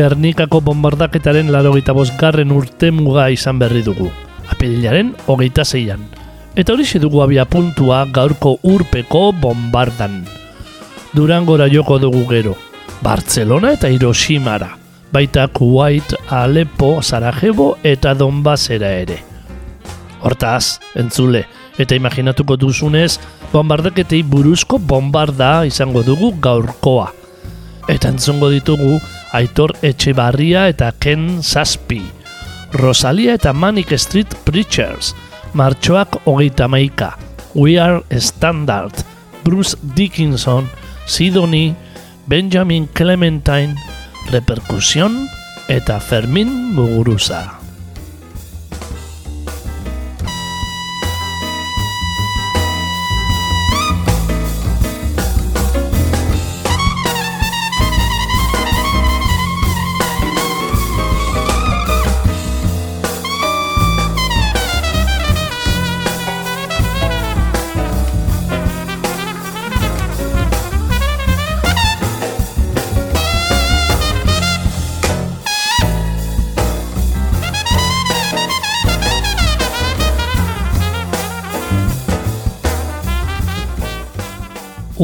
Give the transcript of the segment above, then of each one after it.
Gernikako bombardaketaren laro garren urte muga izan berri dugu. Apelilaren hogeita zeian. Eta hori dugu abia puntua gaurko urpeko bombardan. Durangora joko dugu gero. Bartzelona eta Hiroshimara. Baita Kuwait, Aleppo, Sarajevo eta Donbasera ere. Hortaz, entzule, eta imaginatuko duzunez, bombardaketei buruzko bombarda izango dugu gaurkoa. Eta entzungo ditugu, Aitor Etxebarria eta Ken Saspi. Rosalia eta Manic Street Preachers. Martxoak hogeita maika. We Are Standard. Bruce Dickinson. Sidoni. Benjamin Clementine. Repercusión eta Fermin Muguruza.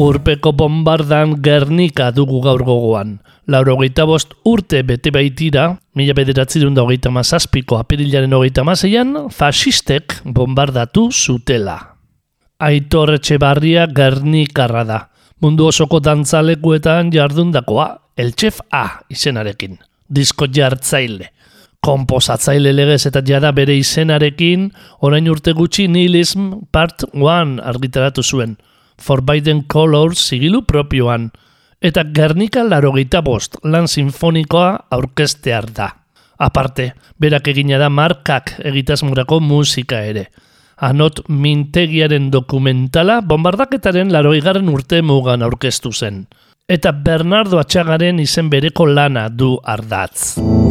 Urpeko bombardan Gernika dugu gaur gogoan. Lauro hogeita bost urte bete baitira, mila bederatzi dut hogeita mazazpiko apirilaren hogeita mazeian, fasistek bombardatu zutela. Aitor barria Gernikarra da. Mundu osoko dantzalekuetan jardundakoa, el chef A izenarekin. Disko jartzaile. Komposatzaile legez eta jada bere izenarekin, orain urte gutxi nihilism part 1 argitaratu zuen. Forbidden Colors sigilu propioan, eta Gernika larogeita bost lan sinfonikoa aurkestear da. Aparte, berak egina da markak egitasmurako musika ere. Anot mintegiaren dokumentala bombardaketaren laroigarren urte mugan aurkeztu zen. Eta Bernardo Atxagaren izen bereko lana du ardatz.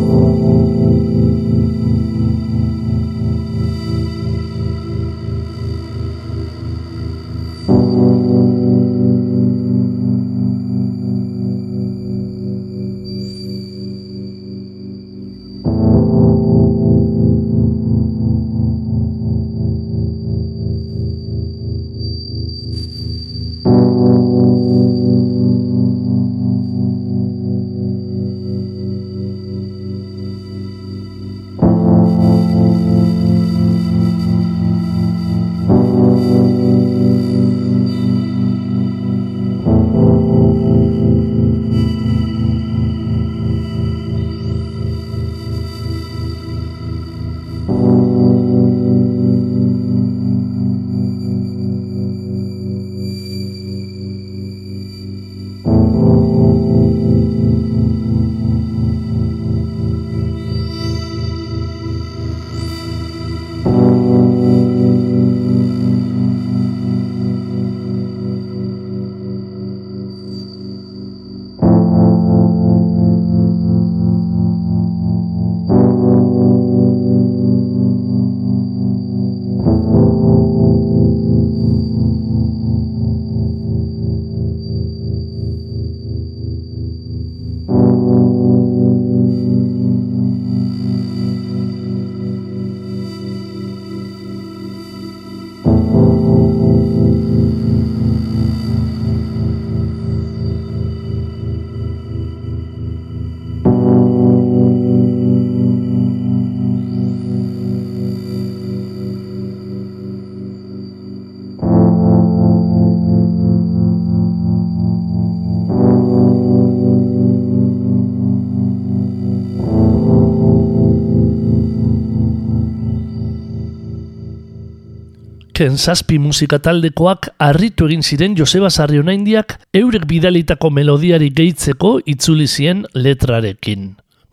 Ken zazpi musika taldekoak harritu egin ziren Joseba Sarrionaindiak eurek bidalitako melodiari gehitzeko itzuli zien letrarekin.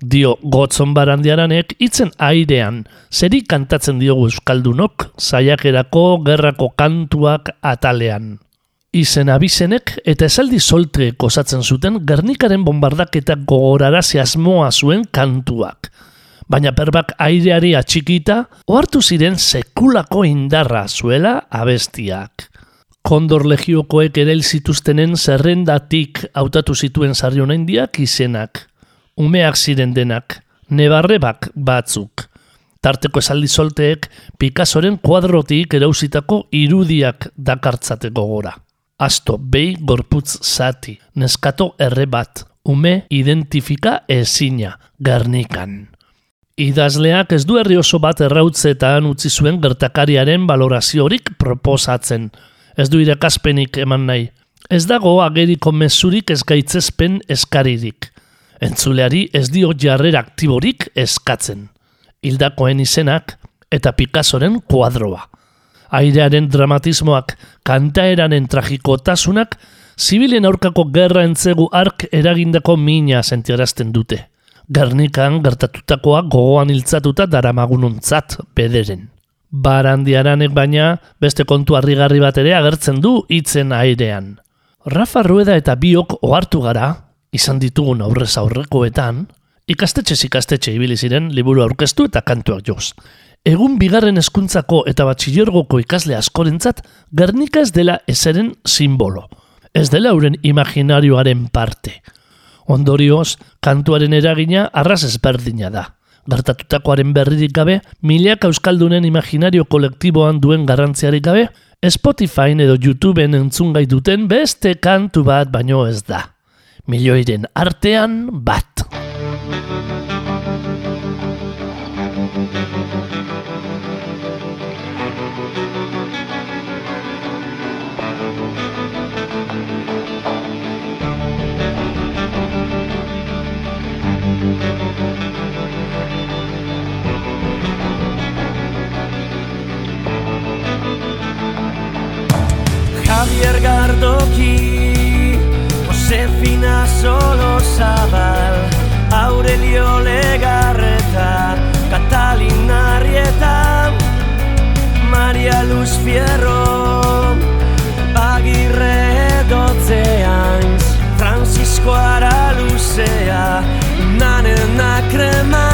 Dio gotzon barandiaranek itzen airean, zeri kantatzen diogu euskaldunok, zaiakerako gerrako kantuak atalean. Izen abizenek eta esaldi solte osatzen zuten Gernikaren bombardaketak gogorarazi asmoa zuen kantuak baina perbak aireari atxikita, ohartu ziren sekulako indarra zuela abestiak. Kondor legiokoek ere zituztenen zerrendatik hautatu zituen sarrion indiak izenak. Umeak ziren denak, nebarrebak batzuk. Tarteko esaldi solteek Picassoren kuadrotik erauzitako irudiak dakartzateko gora. Asto behi gorputz zati, neskato erre bat, ume identifika ezina, garnikan. Idazleak ez du herri oso bat errautzetan utzi zuen gertakariaren valoraziorik proposatzen. Ez du irakaspenik eman nahi. Ez dago ageriko mezurik ez gaitzezpen eskaririk. Entzuleari ez dio jarrera aktiborik eskatzen. Hildakoen izenak eta Picassoren kuadroa. Airearen dramatismoak, kantaeranen tragikotasunak, zibilen aurkako gerra entzegu ark eragindako mina sentiarazten dute. Gernikan gertatutakoa gogoan hiltzatuta daramagununtzat bederen. Barandiaranek baina beste kontu harrigarri bat ere agertzen du hitzen airean. Rafa Rueda eta biok ohartu gara, izan ditugun aurrez aurrekoetan, ikastetxe ikastetxe ibili ziren liburu aurkeztu eta kantuak joz. Egun bigarren hezkuntzako eta batxillergoko ikasle askorentzat, Gernika ez dela ezeren simbolo. Ez dela euren imaginarioaren parte. Ondorioz, kantuaren eragina arras ezberdina da. Gertatutakoaren berririk gabe, milaka euskaldunen imaginario kolektiboan duen garrantziarik gabe, Spotify edo YouTubeen entzun gai duten beste kantu bat baino ez da. Milioiren artean bat. Gardoki, Josefina Solo Zabal, Aurelio Legarreta, Catalina Arrieta, Maria Luz Fierro, Agirre Dotzeanz, Francisco Araluzea, Nanena Cremada,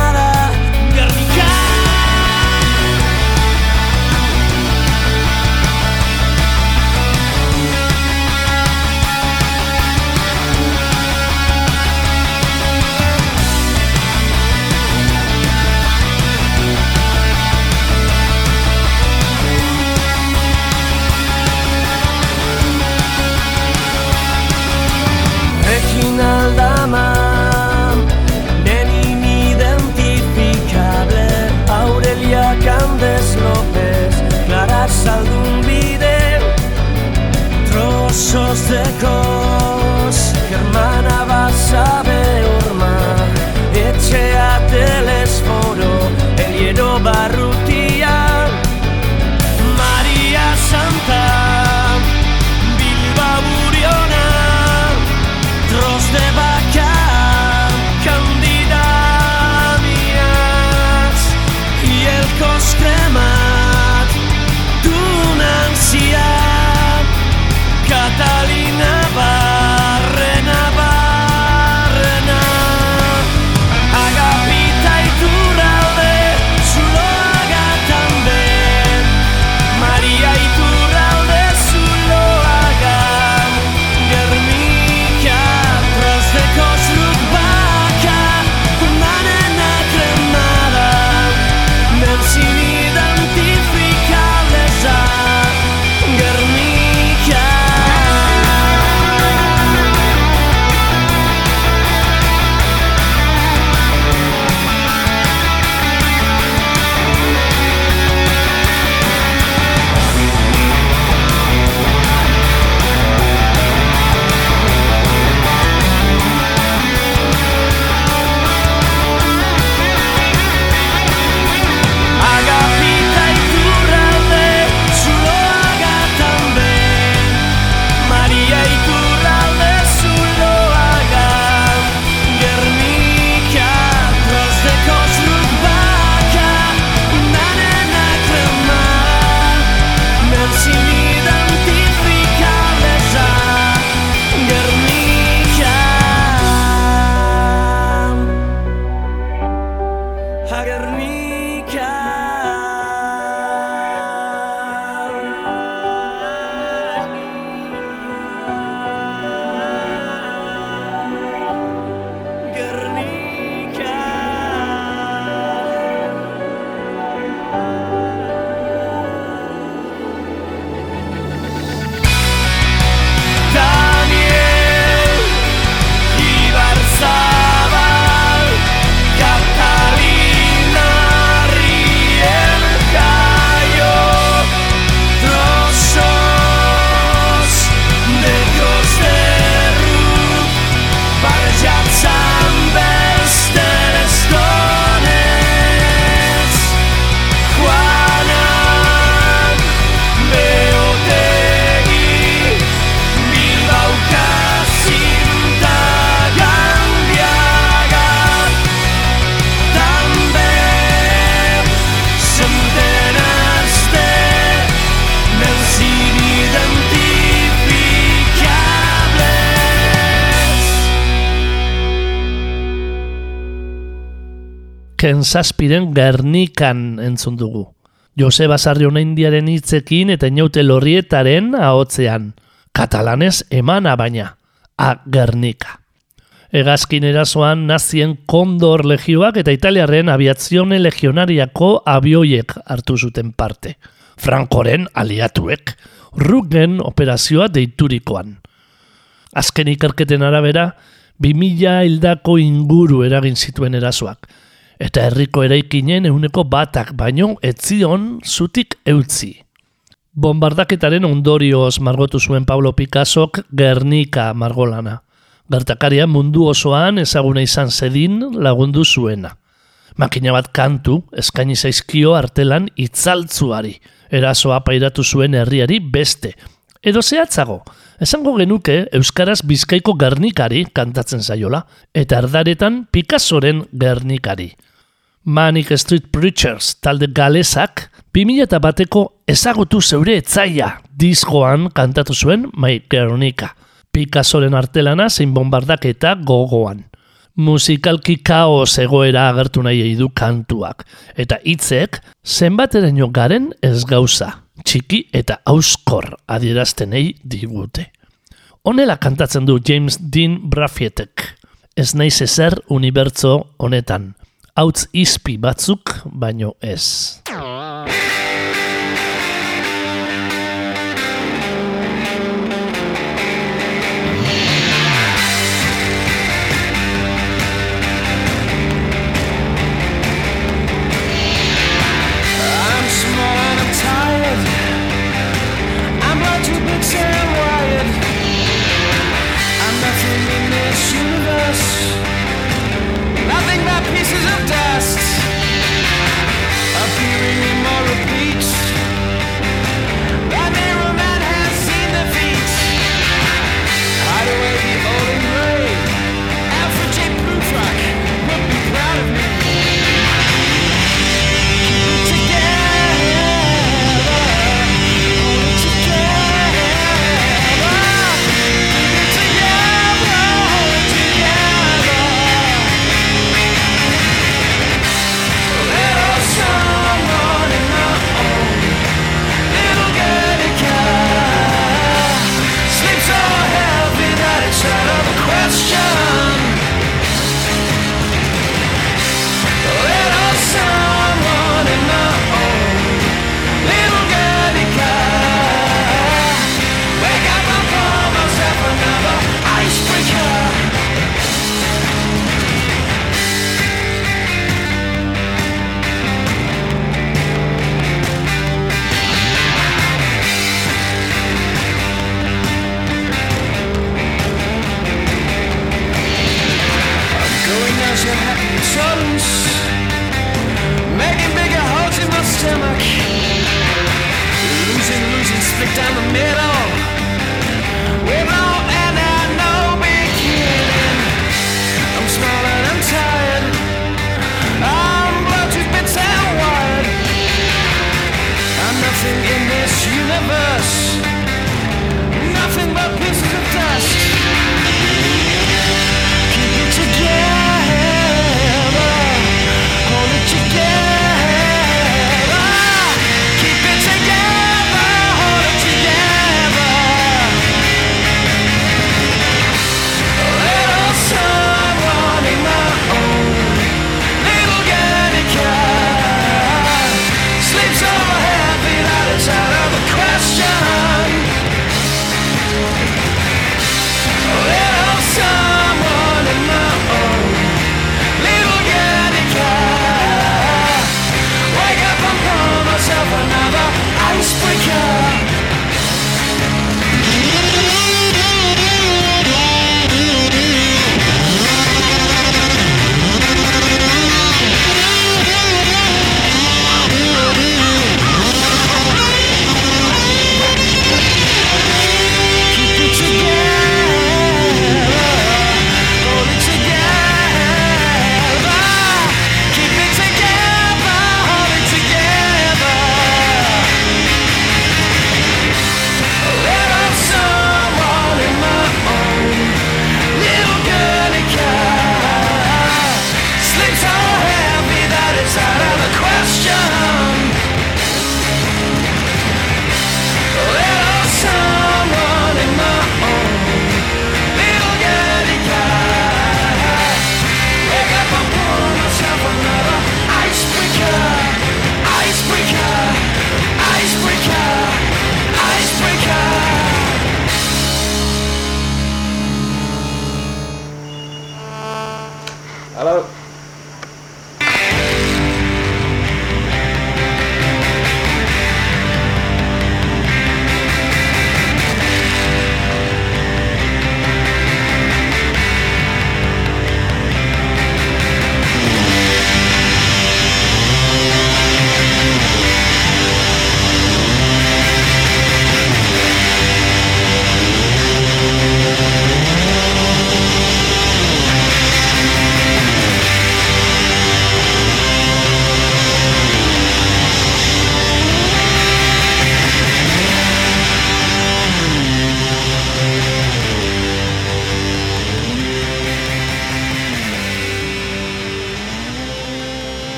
Ken Zazpiren Gernikan entzun dugu. Joseba Sarriona Indiaren hitzekin eta inaute lorrietaren ahotzean. Katalanez emana baina, a Gernika. Egazkin erasoan nazien kondor legioak eta italiarren aviazione legionariako abioiek hartu zuten parte. Frankoren aliatuek, Rugen operazioa deiturikoan. Azken ikerketen arabera, 2000 hildako inguru eragin zituen erasoak, eta herriko eraikinen euneko batak baino etzion zutik eutzi. Bombardaketaren ondorioz margotu zuen Pablo Picassok Gernika margolana. Gertakaria mundu osoan ezaguna izan zedin lagundu zuena. Makina bat kantu eskaini zaizkio artelan itzaltzuari, erasoa pairatu zuen herriari beste. Edo zehatzago, esango genuke Euskaraz Bizkaiko Gernikari kantatzen zaiola, eta erdaretan Picassoren Gernikari. Manic Street Preachers talde galesak 2000 bateko ezagutu zeure etzaia diskoan kantatu zuen My Guernica. Picassoren artelana zein bombardaketa gogoan. Musikalki kaos egoera agertu nahi du kantuak, eta hitzek zenbateraino garen ez gauza, txiki eta auskor adieraztenei digute. Honela kantatzen du James Dean Brafietek. Ez naiz ezer unibertso honetan. Hautz izpi batzuk, baino ez.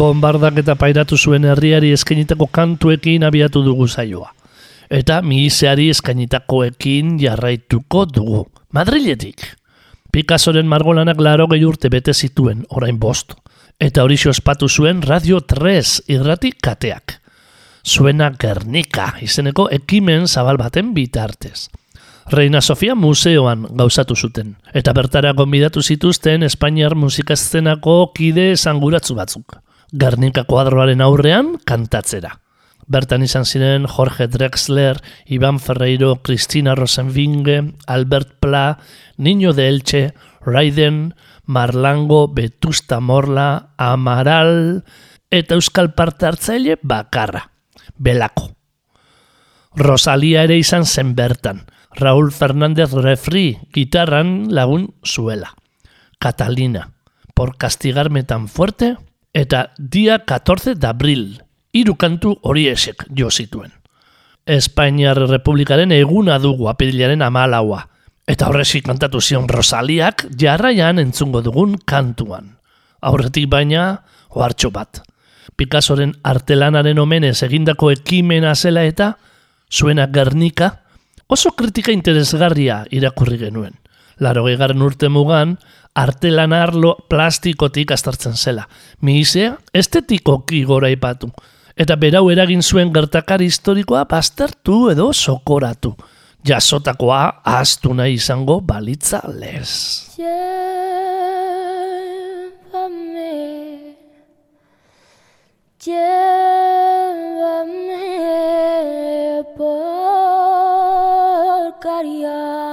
Bombardak eta pairatu zuen herriari eskainitako kantuekin abiatu dugu zaioa. Eta mihizeari eskainitakoekin jarraituko dugu. Madriletik. Picassoren margolanak laro gehi urte bete zituen, orain bost. Eta hori ospatu zuen Radio 3 irrati kateak. Zuena Gernika izeneko ekimen zabal baten bitartez. Reina Sofia museoan gauzatu zuten, eta bertara gonbidatu zituzten Espainiar musikaztenako kide esanguratzu batzuk. Gernika kuadroaren aurrean kantatzera. Bertan izan ziren Jorge Drexler, Iban Ferreiro, Cristina Rosenvinge, Albert Pla, Niño de Elche, Raiden, Marlango, Betusta Morla, Amaral, eta Euskal parte hartzaile bakarra, Belako. Rosalia ere izan zen bertan, Raúl Fernández Refri gitarran lagun zuela. Catalina, por castigarme tan fuerte, eta dia 14 de abril, hiru kantu horiesek jo zituen. Espainiar Republikaren eguna dugu apirilaren amalaua, eta horrezik kantatu zion Rosaliak jarraian entzungo dugun kantuan. Aurretik baina, ohartxo bat. Picassoren artelanaren omenez egindako ekimena zela eta, zuena Gernika, oso kritika interesgarria irakurri genuen. Laro garen urte mugan, artelan arlo plastikotik astartzen zela. Mihizea, estetikoki gora ipatu. Eta berau eragin zuen gertakari historikoa baztertu edo sokoratu. Jasotakoa ahaztu nahi izango balitza lez. Llévame, llévame por Carretero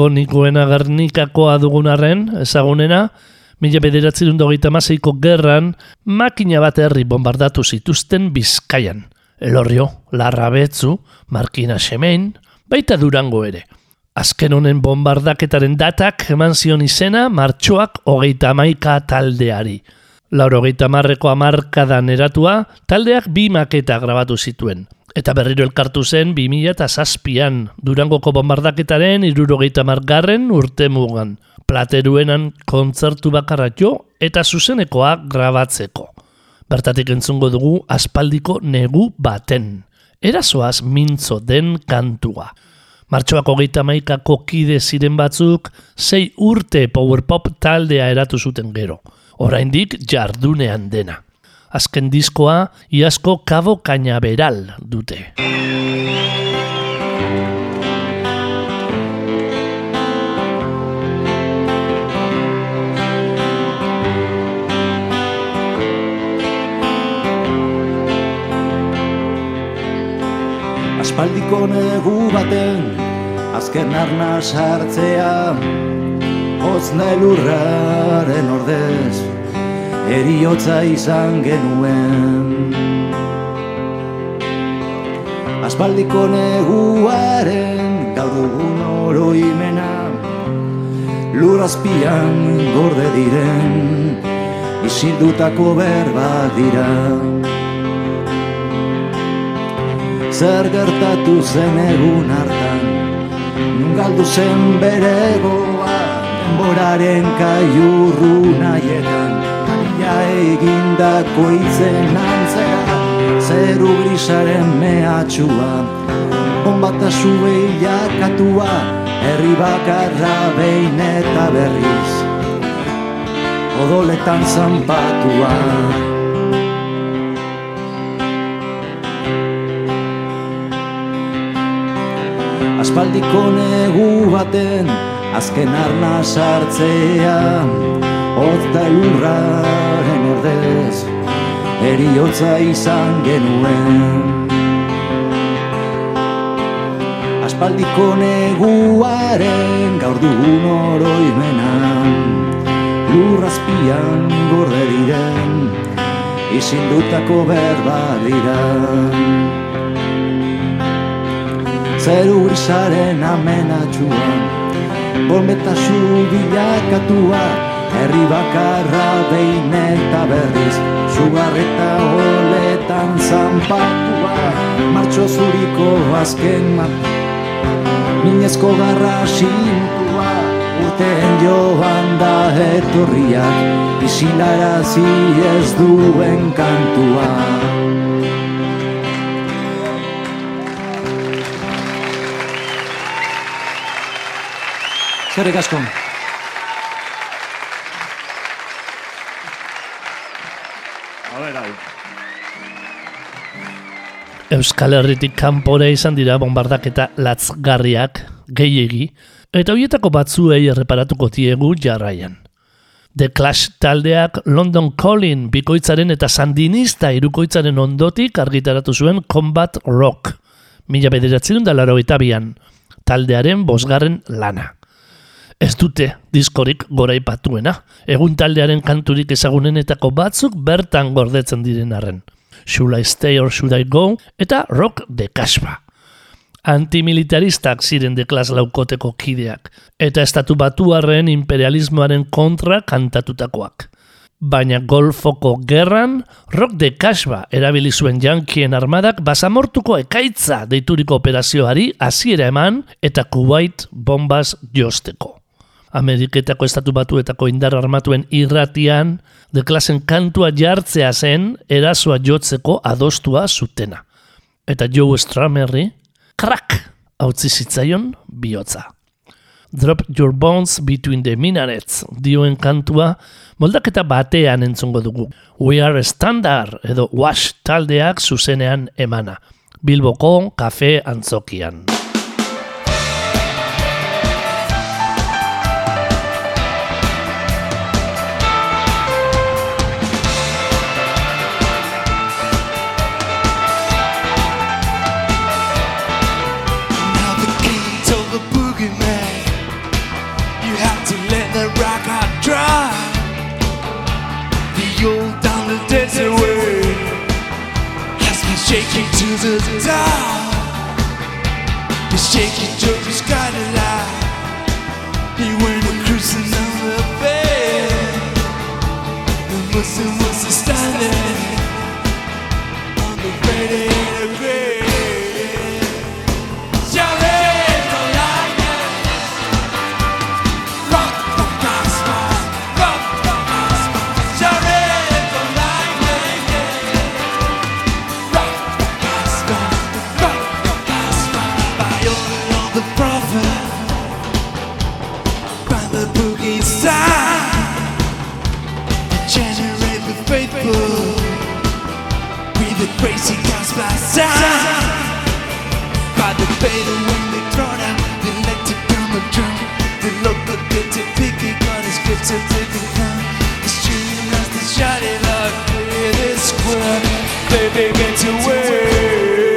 ikonikoena Gernikakoa dugun arren, ezagunena, mila bederatzi hogeita maseiko gerran, makina bat herri bombardatu zituzten Bizkaian. Elorrio, Larrabetzu, Markina Xemein, baita Durango ere. Azken honen bombardaketaren datak eman zion izena martxoak hogeita amaika taldeari. Lauro hogeita marreko amarkadan eratua, taldeak bi maketa grabatu zituen. Eta berriro elkartu zen 2007an Durangoko bombardaketaren irurogeita margarren urte mugan. Plateruenan kontzertu bakarra jo eta zuzenekoa grabatzeko. Bertatik entzungo dugu aspaldiko negu baten. Erasoaz mintzo den kantua. Martxoak hogeita maikako kide ziren batzuk, sei urte powerpop taldea eratu zuten gero. Oraindik jardunean dena. Azken diskoa, iazko kabo kainaberal dute. Aspaldiko negu baten azken arna sartzea Hotz lurraren ordez eriotza izan genuen. Aspaldiko neguaren gaur dugun oroimena Lurazpian gorde diren isildutako berbak dira. Zer gertatu zen egun hartan Nun galdu zen bere goa Denboraren kaiurru nahietan Alia egindako itzen antzera Zeru grisaren mehatxua. Bombatasu behiakatua Herri bakarra behin eta berriz. Odoletan zanpatua. Aspaldiko negu baten azken arna sartzea Hotz da lurraren ordez eriotza izan genuen. Aspaldiko neguaren gaur dugun oroimenan Lurrazpian gorde diren izindutako berba dira zeru grisaren amenatxua Bombetasu bilakatua Herri bakarra behin eta berriz Sugarreta oletan zanpatua Martxo zuriko azken mat Minezko garra sintua Urten joan da etorriak Isilarazi ez duen kantua Eskerrik asko. Euskal Herritik kanpora izan dira bombardaketa latzgarriak, gehiegi, eta horietako batzuei erreparatuko diegu jarraian. The Clash taldeak London Calling bikoitzaren eta sandinista irukoitzaren ondotik argitaratu zuen Combat Rock, mila bederatzerun da laro bian, taldearen bosgarren lana. Ez dute diskorik goraipatuena, egun taldearen kanturik ezagunenetako batzuk bertan gordetzen diren arren. Should I Stay or Should I Go eta Rock de Kasba. Antimilitaristak ziren de klas laukoteko kideak, eta estatu batuarren imperialismoaren kontra kantatutakoak. Baina golfoko gerran, Rock de Kasba erabili zuen jankien armadak basamortuko ekaitza deituriko operazioari hasiera eman eta Kuwait bombaz josteko. Ameriketako estatu batuetako indar armatuen irratian, de klasen kantua jartzea zen erasoa jotzeko adostua zutena. Eta Joe Stramerri, krak, hautzi zitzaion bihotza. Drop your bones between the minarets dioen kantua moldaketa batean entzungo dugu. We are standard edo wash taldeak zuzenean emana. Bilboko kafe antzokian. Shaking to the top. The shaking to the sky. He went cruising on the bed. Muslim was crazy comes by side By the fatal when they throw down. They like to come and drown. They look good, good to picking on his good to take picking down. It's shooting us the shot it up Clear this square Baby, get to win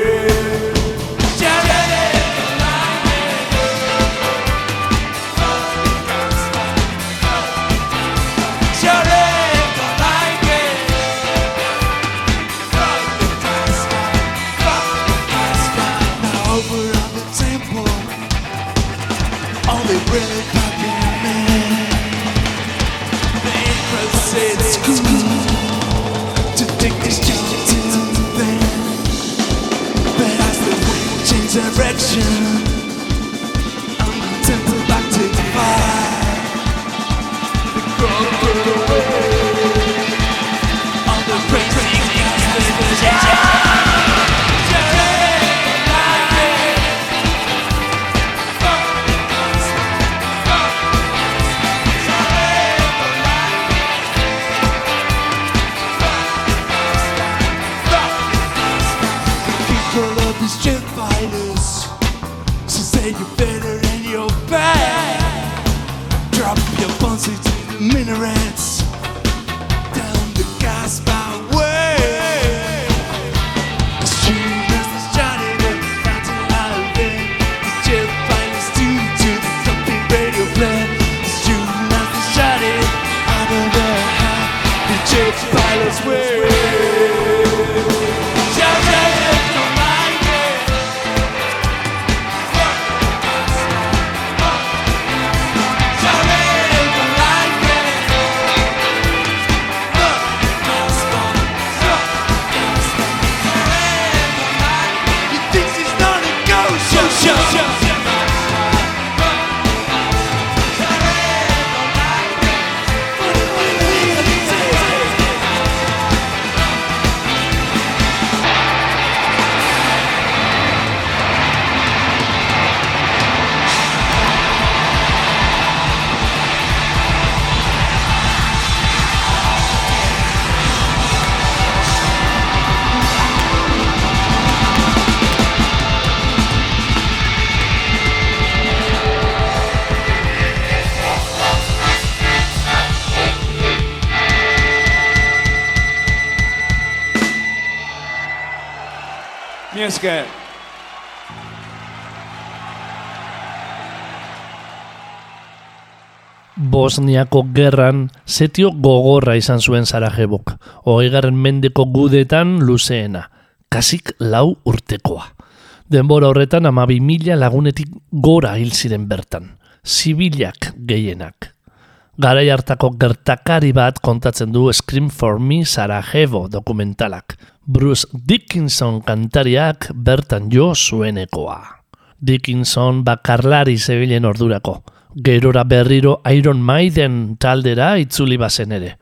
Bosniako gerran setio gogorra izan zuen Sarajebok, hogeigarren mendeko gudetan luzeena, kasik lau urtekoa. Denbora horretan amabi mila lagunetik gora hil ziren bertan, zibilak gehienak. Garai hartako gertakari bat kontatzen du Scream for Me Sarajevo dokumentalak. Bruce Dickinson kantariak bertan jo zuenekoa. Dickinson bakarlari zebilen ordurako. Gerora berriro Iron Maiden taldera itzuli bazen ere.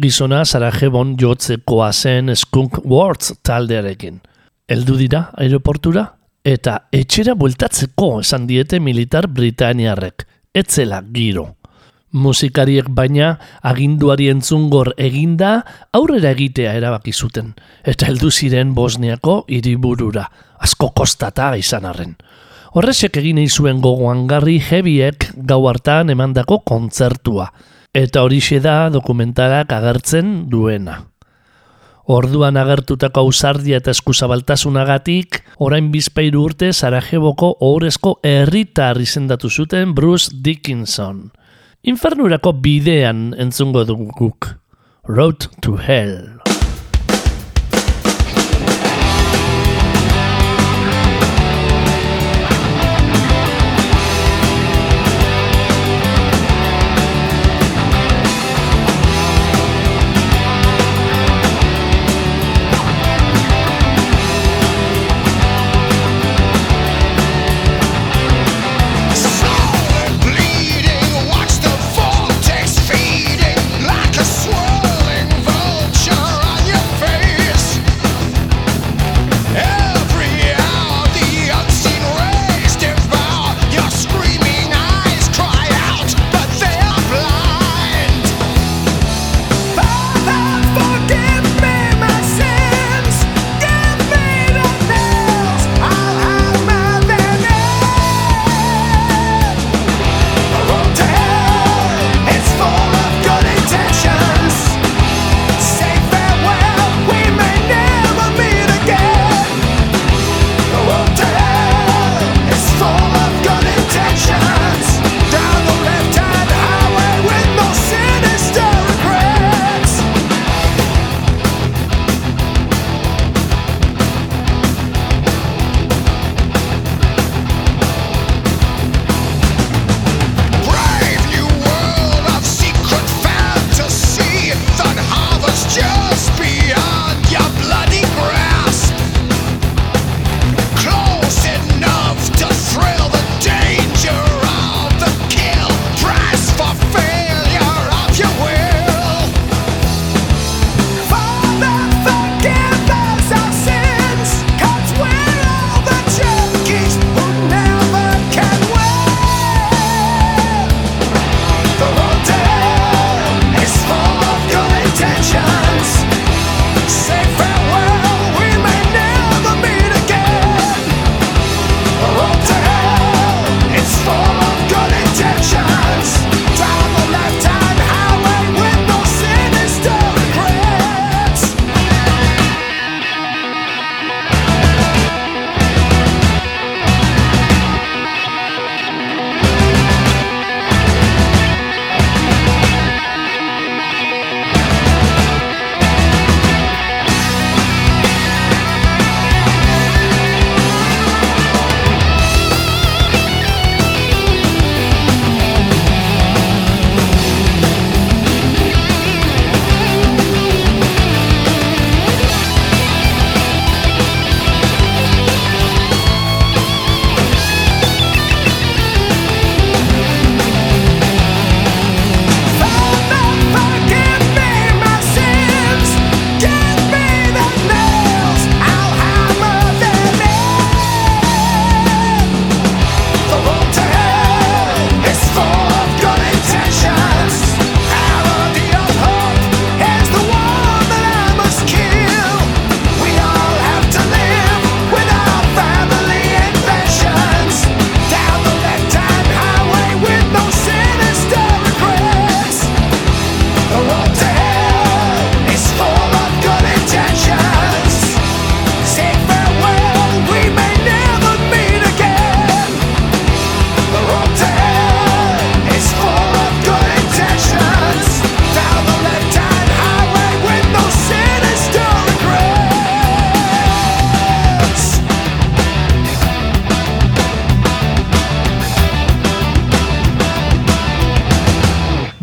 Gizona Sarajebon jotzekoa zen Skunk Words taldearekin. Heldu dira aeroportura eta etxera bueltatzeko esan diete militar britaniarrek. Etzela giro. Musikariek baina aginduari entzungor eginda aurrera egitea erabaki zuten eta heldu ziren Bosniako hiriburura, asko kostata izan arren. Horrexek egin nahi zuen gogoangarri hebiek gau hartan emandako kontzertua eta horixe da dokumentalak agertzen duena. Orduan agertutako ausardia eta eskuzabaltasunagatik, orain bizpairu urte Sarajeboko ohorezko herritar izendatu zuten Bruce Dickinson. Infernurako bidean entzungo dugu guk. Road to Hell.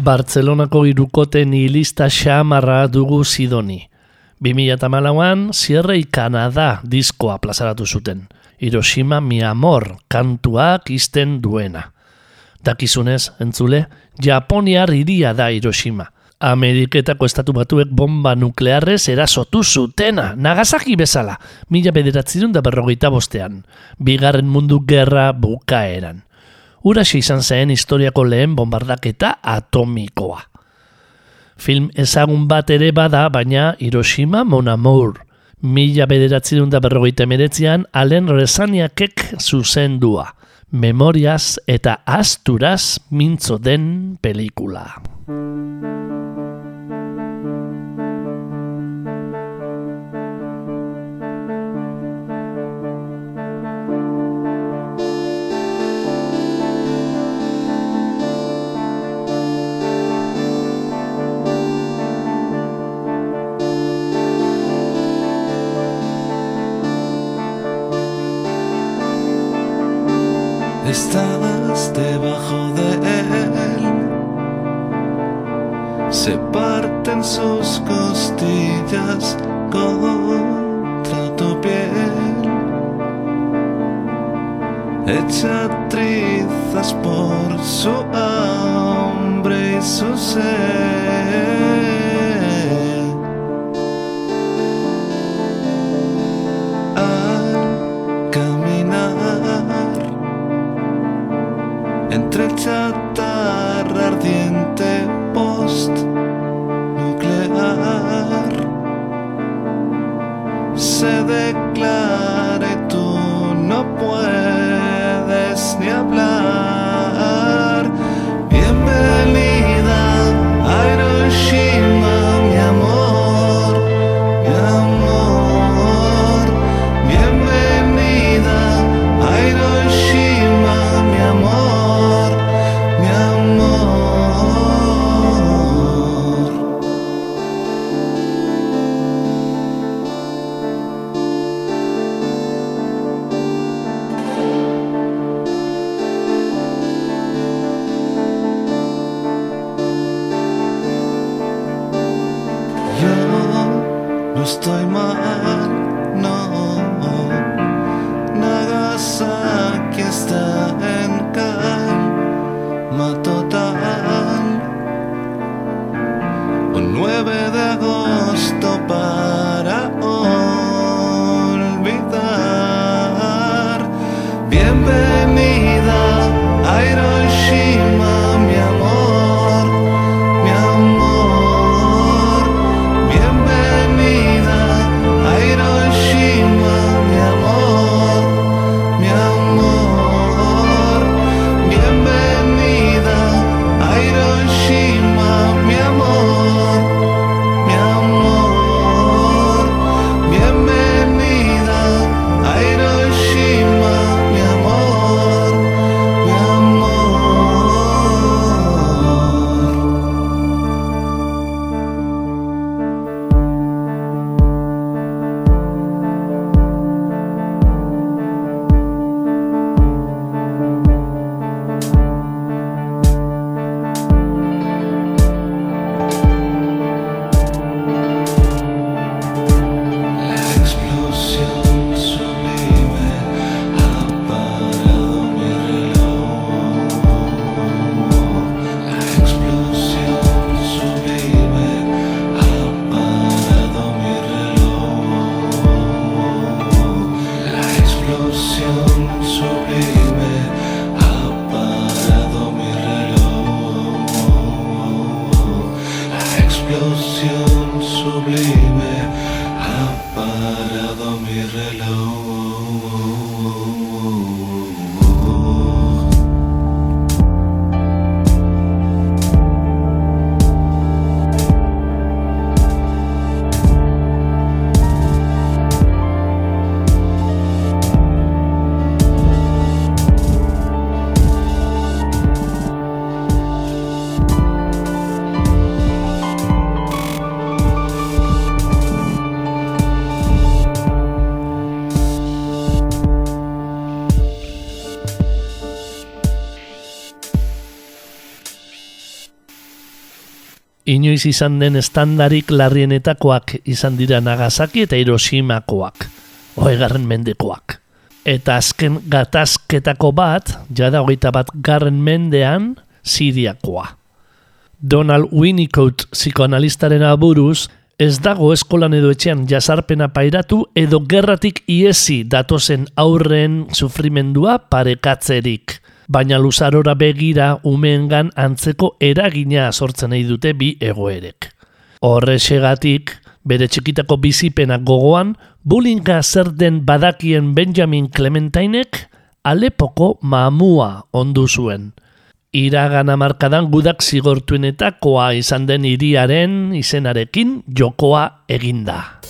Bartzelonako irukote nihilista xamarra dugu zidoni. 2008an Sierrei Kanada diskoa plazaratu zuten. Hiroshima mi amor kantuak izten duena. Dakizunez, entzule, Japoniar iria da Hiroshima. Ameriketako estatu batuek bomba nuklearrez erasotu zutena, Nagasaki bezala, mila bederatzerun da berrogeita bostean, bigarren mundu gerra bukaeran. Uraxe izan zen historiako lehen bombardaketa atomikoa. Film ezagun bat ere bada, baina Hiroshima Mon Amour. Mila bederatzerun da berrogeita emeretzean, Alen Resaniakek zuzendua. Memoriaz eta asturaz mintzo den pelikula. Estás debajo de él. Se parten sus costillas contra tu piel. Echa trizas por su hambre y su sed. Inoiz izan den estandarik larrienetakoak izan dira Nagasaki eta Hiroshimakoak, hogegarren mendekoak. Eta azken gatazketako bat, jada hogeita bat garren mendean, Siriakoa. Donald Winnicott psikoanalistaren aburuz, ez dago eskolan edo etxean jasarpena pairatu edo gerratik iesi datozen aurren sufrimendua parekatzerik. Baina luzarora begira umeengan antzeko eragina sortzen nahi dute bi egoerek. Horrexegatik, bere txikitako bizipenak gogoan, bulinga zer den badakien Benjamin Clementainek Alepoko mamua ondu zuen. Iragan amarkadan gudak zigortuenetakoa izan den hiriaren izenarekin jokoa eginda.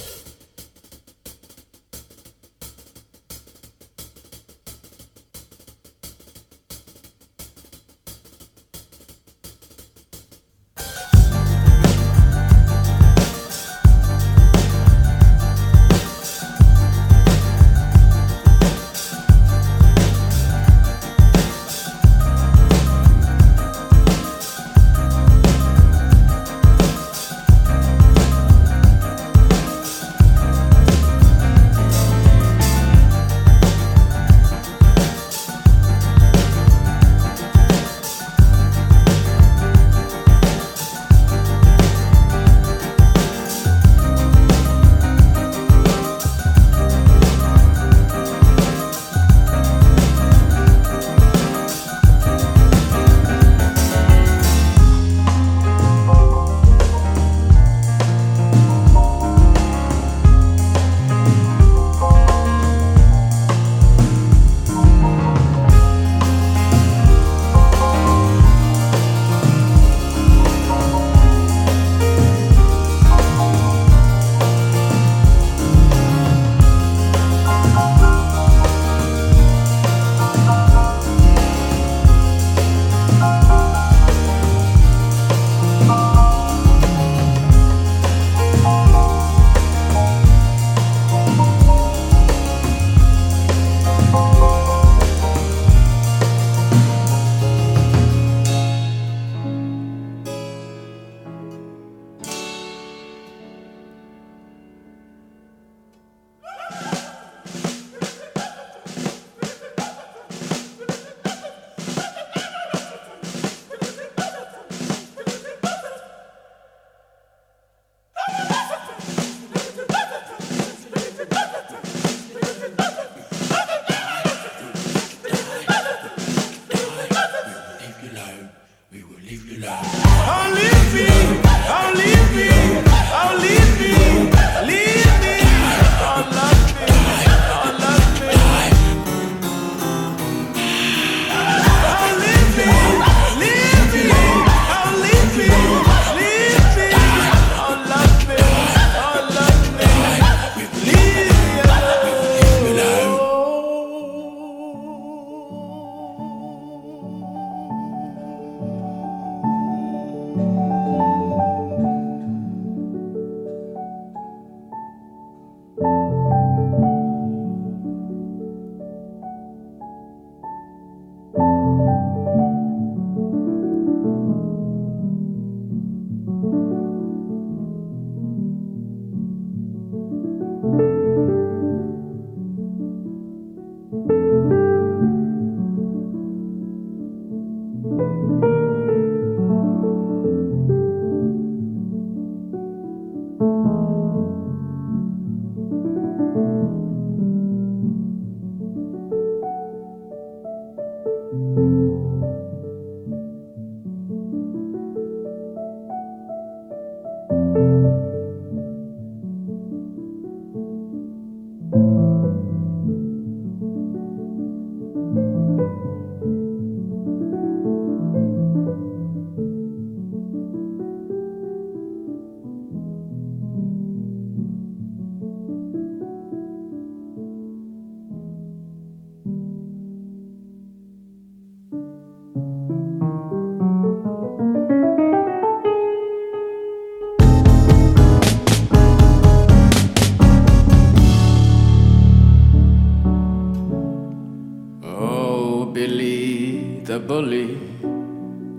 Billy the bully,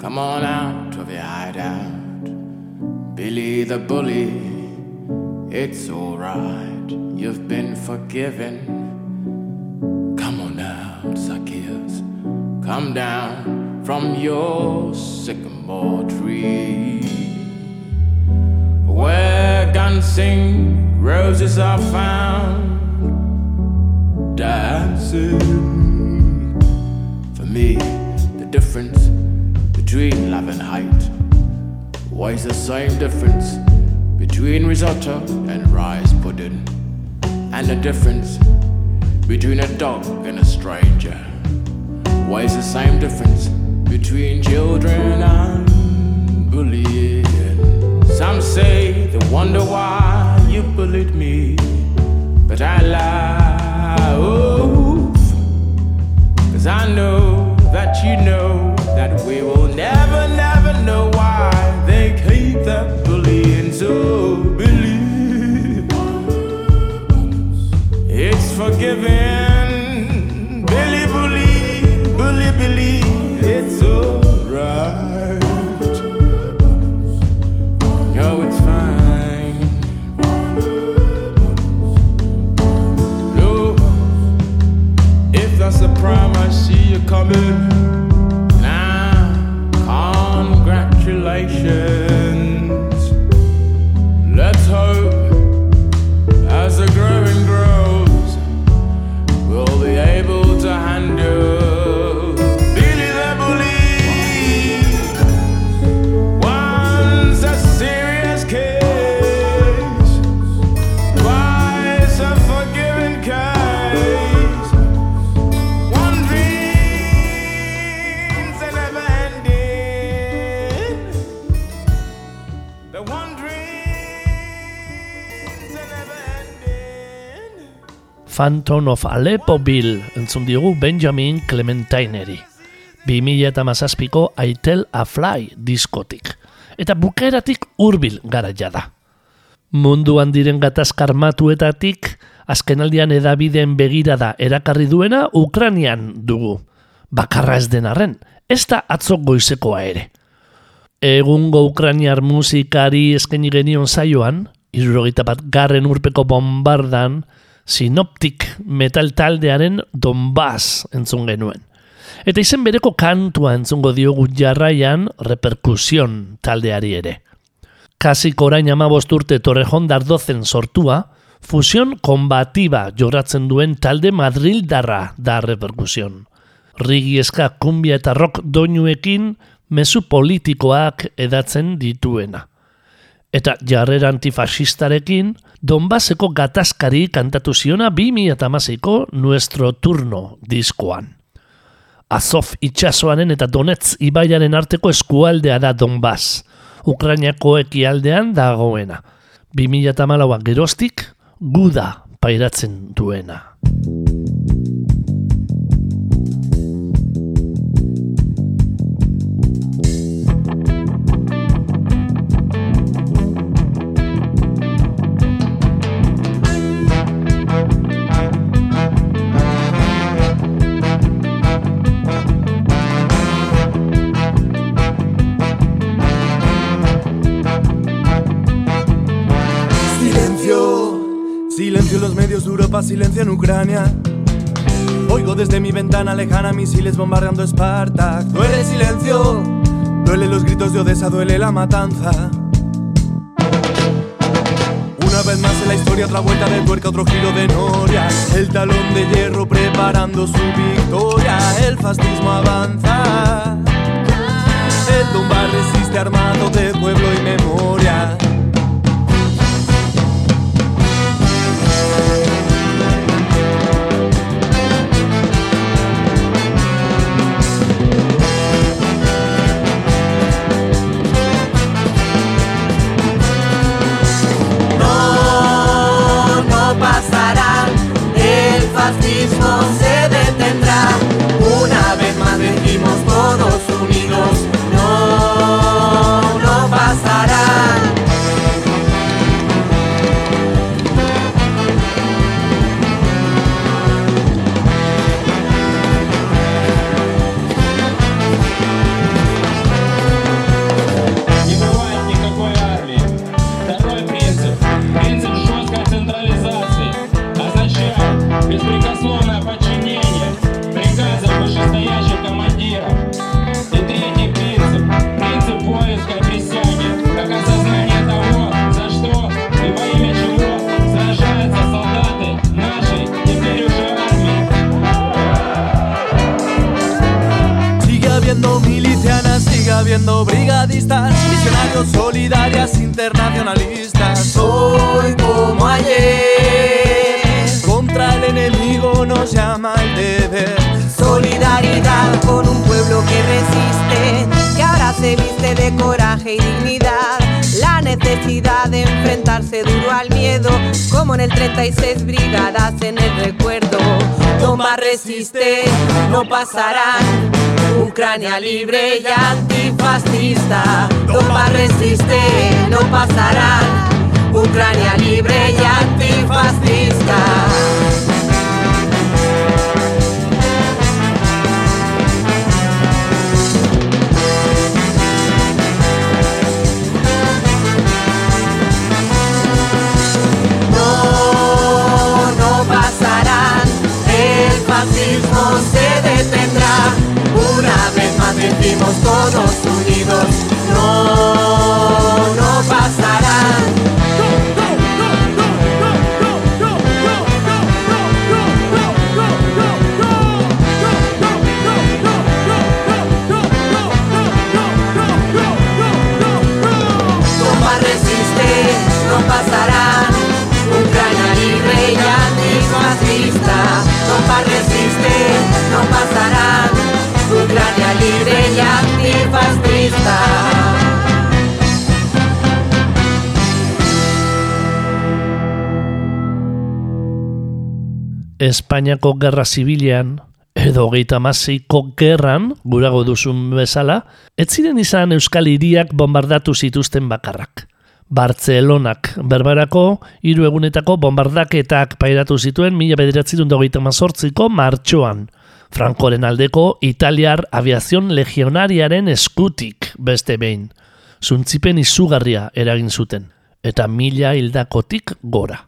come on out of your hideout. Billy the bully, it's alright, you've been forgiven. Come on now, Zacchaeus, come down from your sycamore tree. Where dancing roses are found, dancing. The difference between love and height was the same difference between risotto and rice pudding, and the difference between a dog and a stranger was the same difference between children and bullying. Some say they wonder why you bullied me, but I laugh. Cause I know that you know that we will never, never know why they keep that bullying so believe. It's forgiven. Billy, bully, bully, Billy, see you coming. Now, congratulations. Phantom of Aleppo Bill entzun diogu Benjamin Clementineeri. 2017ko Aitel a Fly diskotik. Eta bukaeratik hurbil garaia da. Munduan diren gatazkarmatuetatik, azkenaldian edabideen begirada erakarri duena Ukranian dugu. Bakarra ez den arren, ez da atzo goizekoa ere. Egungo Ukrainiar musikari eskaini genion saioan, irurogeita bat garren urpeko bombardan, Synoptic metal taldearen Donbass entzun genuen. Eta izen bereko kantua entzungo diogu jarraian reperkusion taldeari ere. Kasik orain amabost urte Torrejon Dardozen sortua, fusion kombatiba joratzen duen talde Madrildarra da reperkusion. Rigi eska kumbia eta rock doinuekin mezu politikoak edatzen dituena. Eta jarrera antifasistarekin, Donbaseko gatazkari kantatu ziona 2008ko Nuestro Turno diskoan. Azov itxasoaren eta Donetz ibaiaren arteko eskualdea da Donbass, Ukrainiako ekialdean dagoena. 2008a geroztik, guda pairatzen duena. Silencio en Ucrania. Oigo desde mi ventana lejana misiles bombardeando Esparta. Duele el silencio, duele los gritos de Odessa, duele la matanza. Una vez más en la historia, otra vuelta de tuerca, otro giro de noria. El talón de hierro preparando su victoria. El fascismo avanza. El Donbass resiste armado de pueblo y memoria. Solidarias, internacionalistas. Hoy como ayer, Contra el enemigo nos llama el deber. solidaridad con un pueblo que resiste, que ahora se viste de coraje y dignidad. Necesidad de enfrentarse duro al miedo, como en el 36 brigadas en el recuerdo. Toma resiste, no pasarán. Ucrania libre y antifascista. Toma resiste, no pasarán. Ucrania libre y antifascista. Decimos todos unidos, no, antifascista. Espainiako gerra zibilean, edo hogeita amaseiko gerran, gurago duzun bezala, ez ziren izan Euskal Hiriak bombardatu zituzten bakarrak. Bartzelonak berbarako hiru egunetako bombardaketak pairatu zituen mila bederatzerun hogeita mazortziko martxoan. Frankoren aldeko Italiar aviazion legionariaren eskutik beste behin. Zuntzipen izugarria eragin zuten, eta mila hildakotik gora.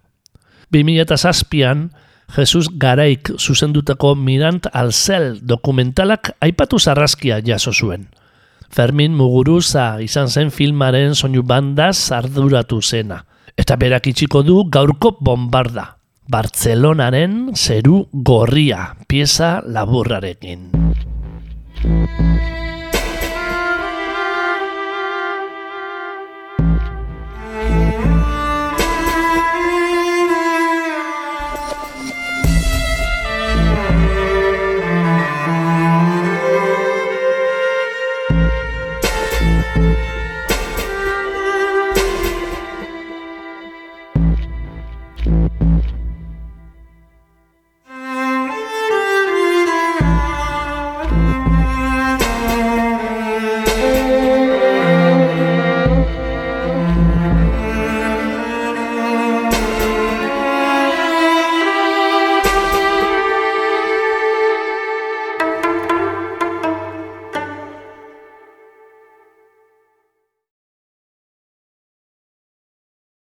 2007an, Jesus Garaik zuzendutako Mirant Alzel dokumentalak aipatu zarraskia jaso zuen. Fermin Muguruza izan zen filmaren soinu bandaz arduratu zena. Eta berak itxiko du gaurko bombarda. Bartzelonaren zeru gorria, pieza laburrarekin. Thank